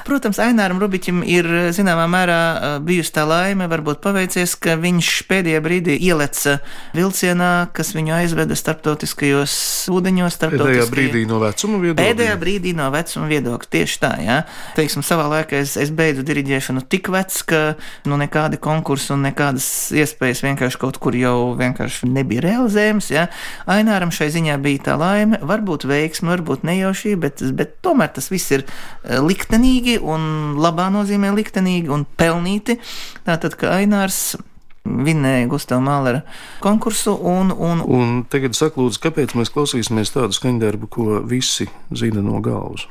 C: Protams, Aināram Rubiķim ir zināmā mērā bijusi tā laime, varbūt paveicies, ka viņš pēdējā brīdī ieleca vilcienā, kas viņu aizveda starptautiskajos ūdeņos.
B: Pēdējā brīdī no vecuma viedokļa.
C: Pēdējā brīdī no vecuma viedokļa. Tieši tā, jā. Teiksim, savā laikā es, es beidzu diriģēšanu tik vecs, ka nu, nekādi konkursi un nekādas iespējas vienkārši kaut kur jau vienkārši nebija realizējams. Ja? Aināram šai ziņā bija tā laime, varbūt veiksme, varbūt nejaušība, bet, bet tomēr tas viss ir liktenīgi un labā nozīmē liktenīgi un pelnīti. Tātad, ka Ainārs vinnēja Gustavs Mālera konkursu. Un, un...
B: un tagad saku, lūdzu, kāpēc mēs klausīsimies tādu skaņdarbu, ko visi zina no galvas?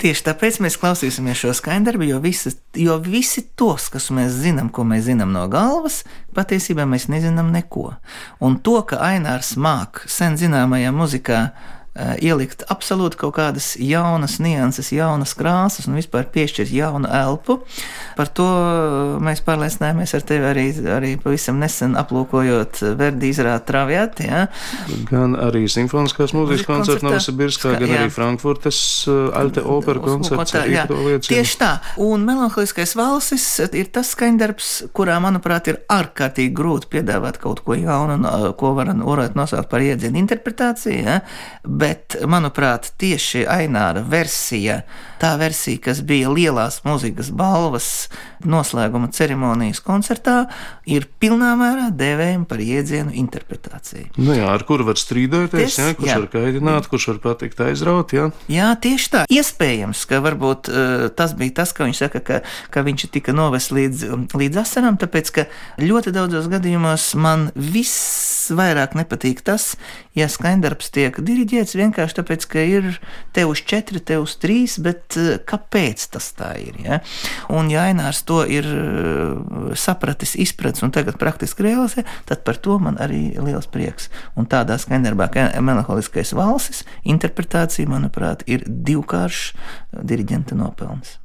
C: Tieši tāpēc mēs klausīsimies šo skaņdarbu, jo, visi, jo visi tos, kas mēs zinām, ko mēs zinām no galvas, patiesībā mēs nezinām neko. Un to, ka Ainārs māk sen zināmajā muzikā ielikt absolūti kaut kādas jaunas nianses, jaunas krāsas un vispār piešķirt jaunu elpu. Par to mēs pārliecinājāmies ar tevi arī, arī pavisam nesen aplūkojot Verdi izrādi Traviati. Ja?
B: Gan arī simfoniskās mūzikas koncerta Novosibirskā, gan jā. arī Frankfurtes Alte opera koncerts.
C: Jā, tieši tā. Un melanholiskais valsis ir tas skaņdarbs, kurā, manuprāt, ir ārkārtīgi grūti piedāvāt kaut ko jaunu, ko varam nosaukt par iedzienu interpretāciju. Ja? Bet, manuprāt, tieši Aināra versija, tā versija, kas bija lielās mūzikas balvas noslēguma ceremonijas koncertā, ir pilnā mērā devējama par iedzienu interpretāciju.
B: Nu jā, ar kuru var strīdēties, jā, kurš jā. var kaidināt, kurš var patikt aizraut. Jā,
C: jā tieši tā. Iespējams, ka varbūt uh, tas bija tas, ka viņš saka, ka, ka viņš tika novests līdz, līdz asaram, tāpēc ka ļoti daudzos gadījumos man viss vairāk nepatīk tas, ja skaņdarbs tiek diriģēts vienkārši tāpēc, ka ir te uz četri, te uz trīs, bet kāpēc tas tā ir? Ja? Un ja Ainārs to ir sapratis, izpratis un tagad praktiski realizē, tad par to man arī liels prieks. Un tādā skaņdarbā, melanholiskais valsis, interpretācija, manuprāt, ir divkāršs diriģenta nopelns.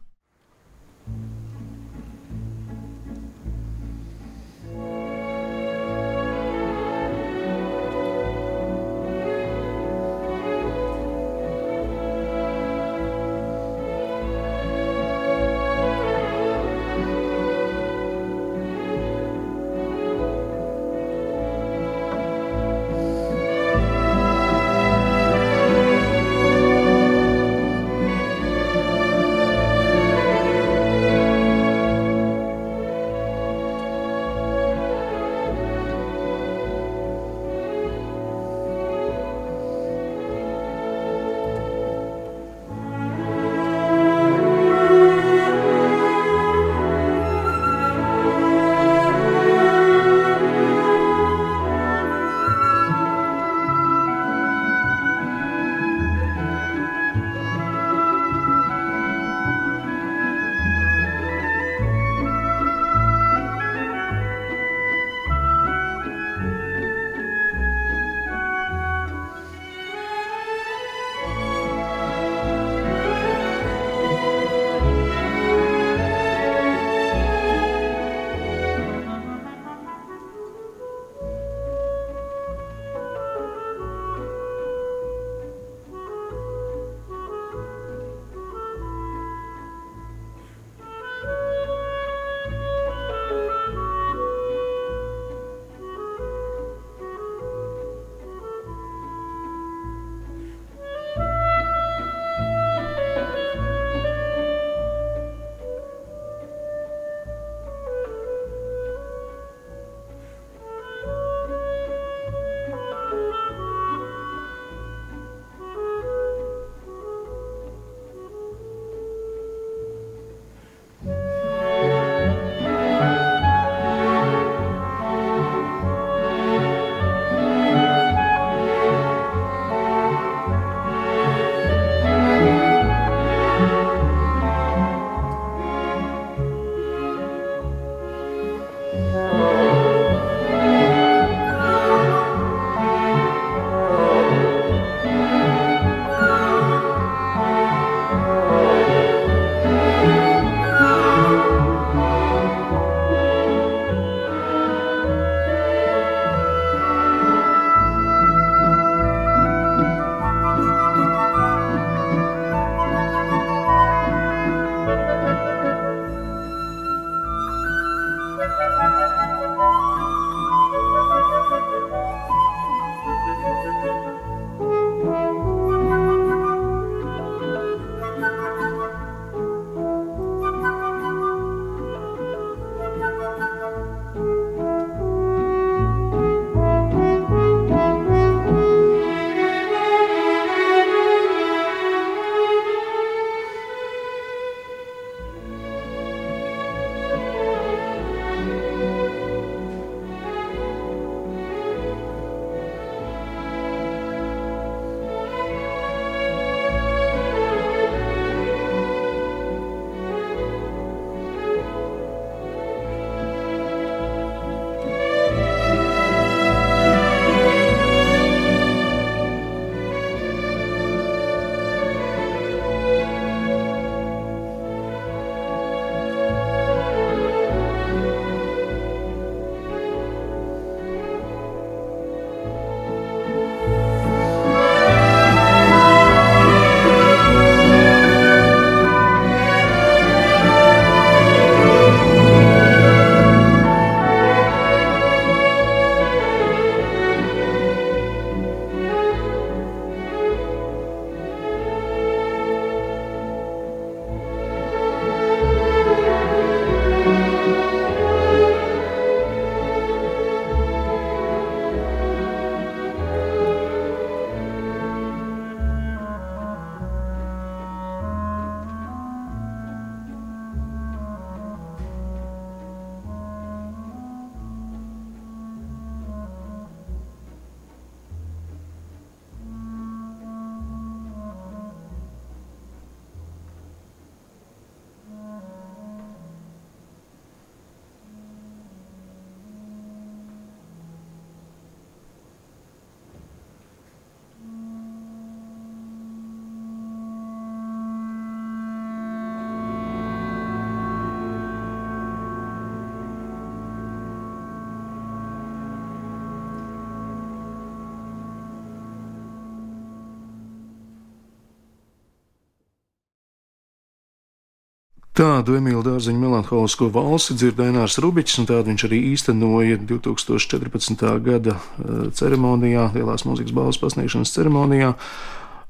B: Tādu Emīļa Dārziņa melanholisko valsi dzird Dainārs Rubičs, un tādu viņš arī īstenoja 2014. gada eh, ceremonijā, Lielās mūzikas balvas pasniegšanas ceremonijā.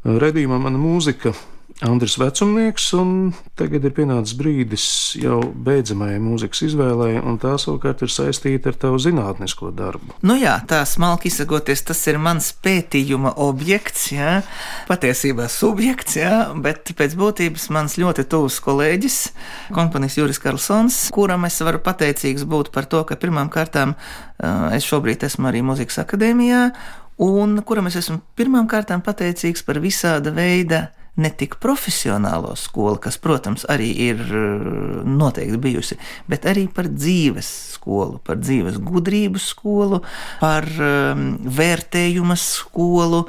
B: Redījumā mana mūzika Andris Vecumnieks, un tagad ir pienācis brīdis jau beidzamajai mūzikas izvēlei, un tā savukārt ir saistīta ar tavu zinātnisko darbu.
C: Nu jā, tā smalki izsakoties, tas ir mans pētījuma objekts, jā, patiesībā subjekts, jā, bet pēc būtības mans ļoti tuvs kolēģis, komponists Juris Karlsons, kuram es varu pateicīgs būt par to, ka pirmām kārtām es šobrīd esmu arī muzikas akadēmijā, un kuram es esmu pirmām kārtām pateicīgs par visāda veida ne tik profesionālo skolu, kas, protams, arī ir eh, noteikti bijusi, bet arī par dzīves skolu, par dzīves gudrības skolu, par um, vērtējuma skolu,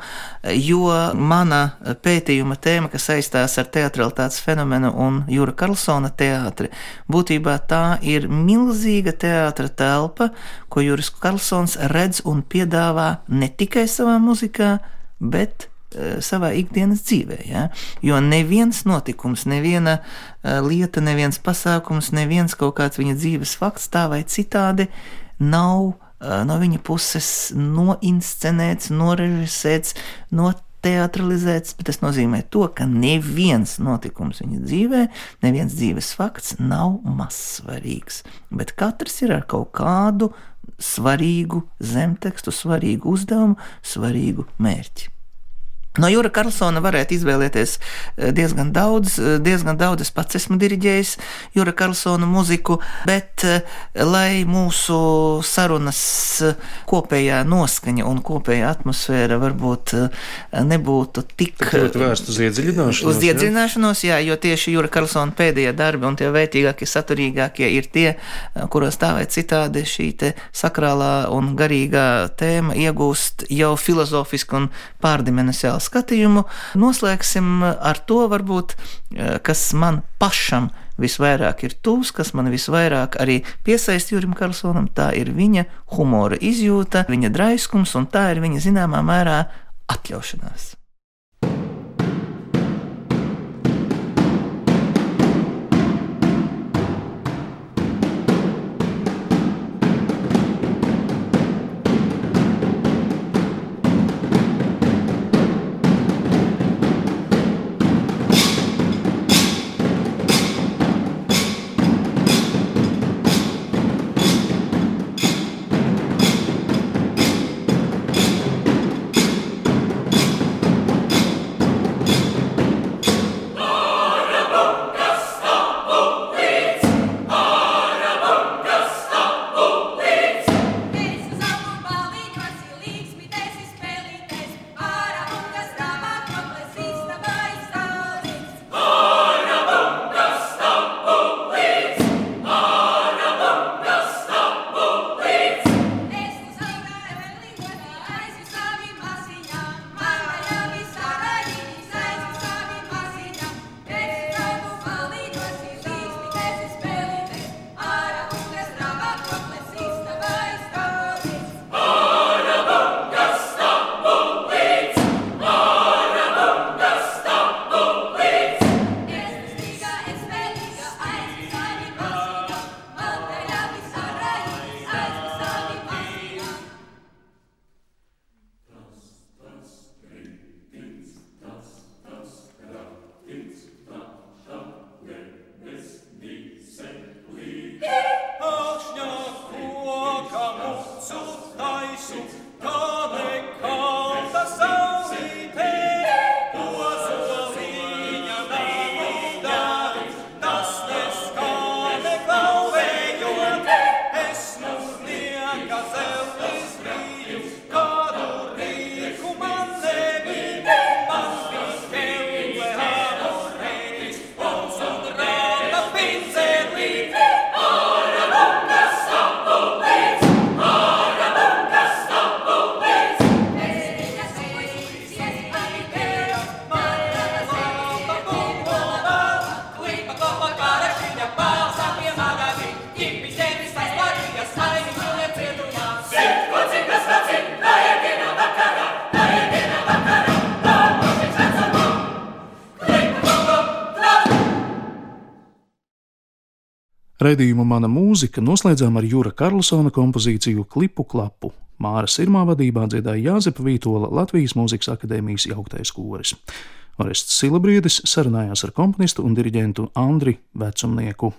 C: jo mana pētījuma tēma, kas saistās ar teatralitātes fenomenu un Jūra Karlsona teātri, būtībā tā ir milzīga teātra telpa, ko Jūras Karlsons redz un piedāvā ne tikai savā muzikā, bet savā ikdienas dzīvē. Ja? Jo neviens notikums, neviena eh, lieta, neviens pasākums, neviens kaut kāds viņa dzīves fakts tā vai citādi nav eh, no viņa puses noinscenēts, norežisēts, no teatralizēts, bet tas nozīmē to, ka neviens notikums viņa dzīvē, neviens dzīves fakts nav mazsvarīgs, bet katrs ir ar kaut kādu svarīgu zemtekstu, svarīgu uzdevumu, svarīgu mērķi.
E: No Jūra Karlsona varētu izvēlēties eh, diezgan daudz, eh, diezgan daudz. Es pats esmu diriģējis Jūra Karlsona muziku, bet eh, lai mūsu sarunas kopējā noskaņa un kopējā atmosfēra varbūt nebūtu tik
B: vērsta uz iedziļināšanos.
E: Uz iedziļināšanos, jā, jo tieši Jūra Karlsona pēdējie darbi un tie vērtīgākie, saturīgākie ir tie, kuros tā vai citādi šī sakrālā un garīgā tēma iegūst jau filozofiski un pārdimensiāli skatījumu. Noslēgsim ar to, varbūt, eh, kas man pašam visvairāk ir tuvs, kas man visvairāk arī piesaista Jurim Karlsonam, tā ir viņa humora izjūta, viņa draiskums un tā ir viņa zināmā mērā atļaušanās.
B: Mana mūzika noslēdzām ar Jūra Karlsona kompozīciju Klipu klapu. Māra Sirmā vadībā dziedāja Jāzepa Vītola Latvijas Mūzikas akadēmijas jauktais koris. Orests Silabriedis sarunājās ar komponistu un diriģentu Andri Vecumnieku.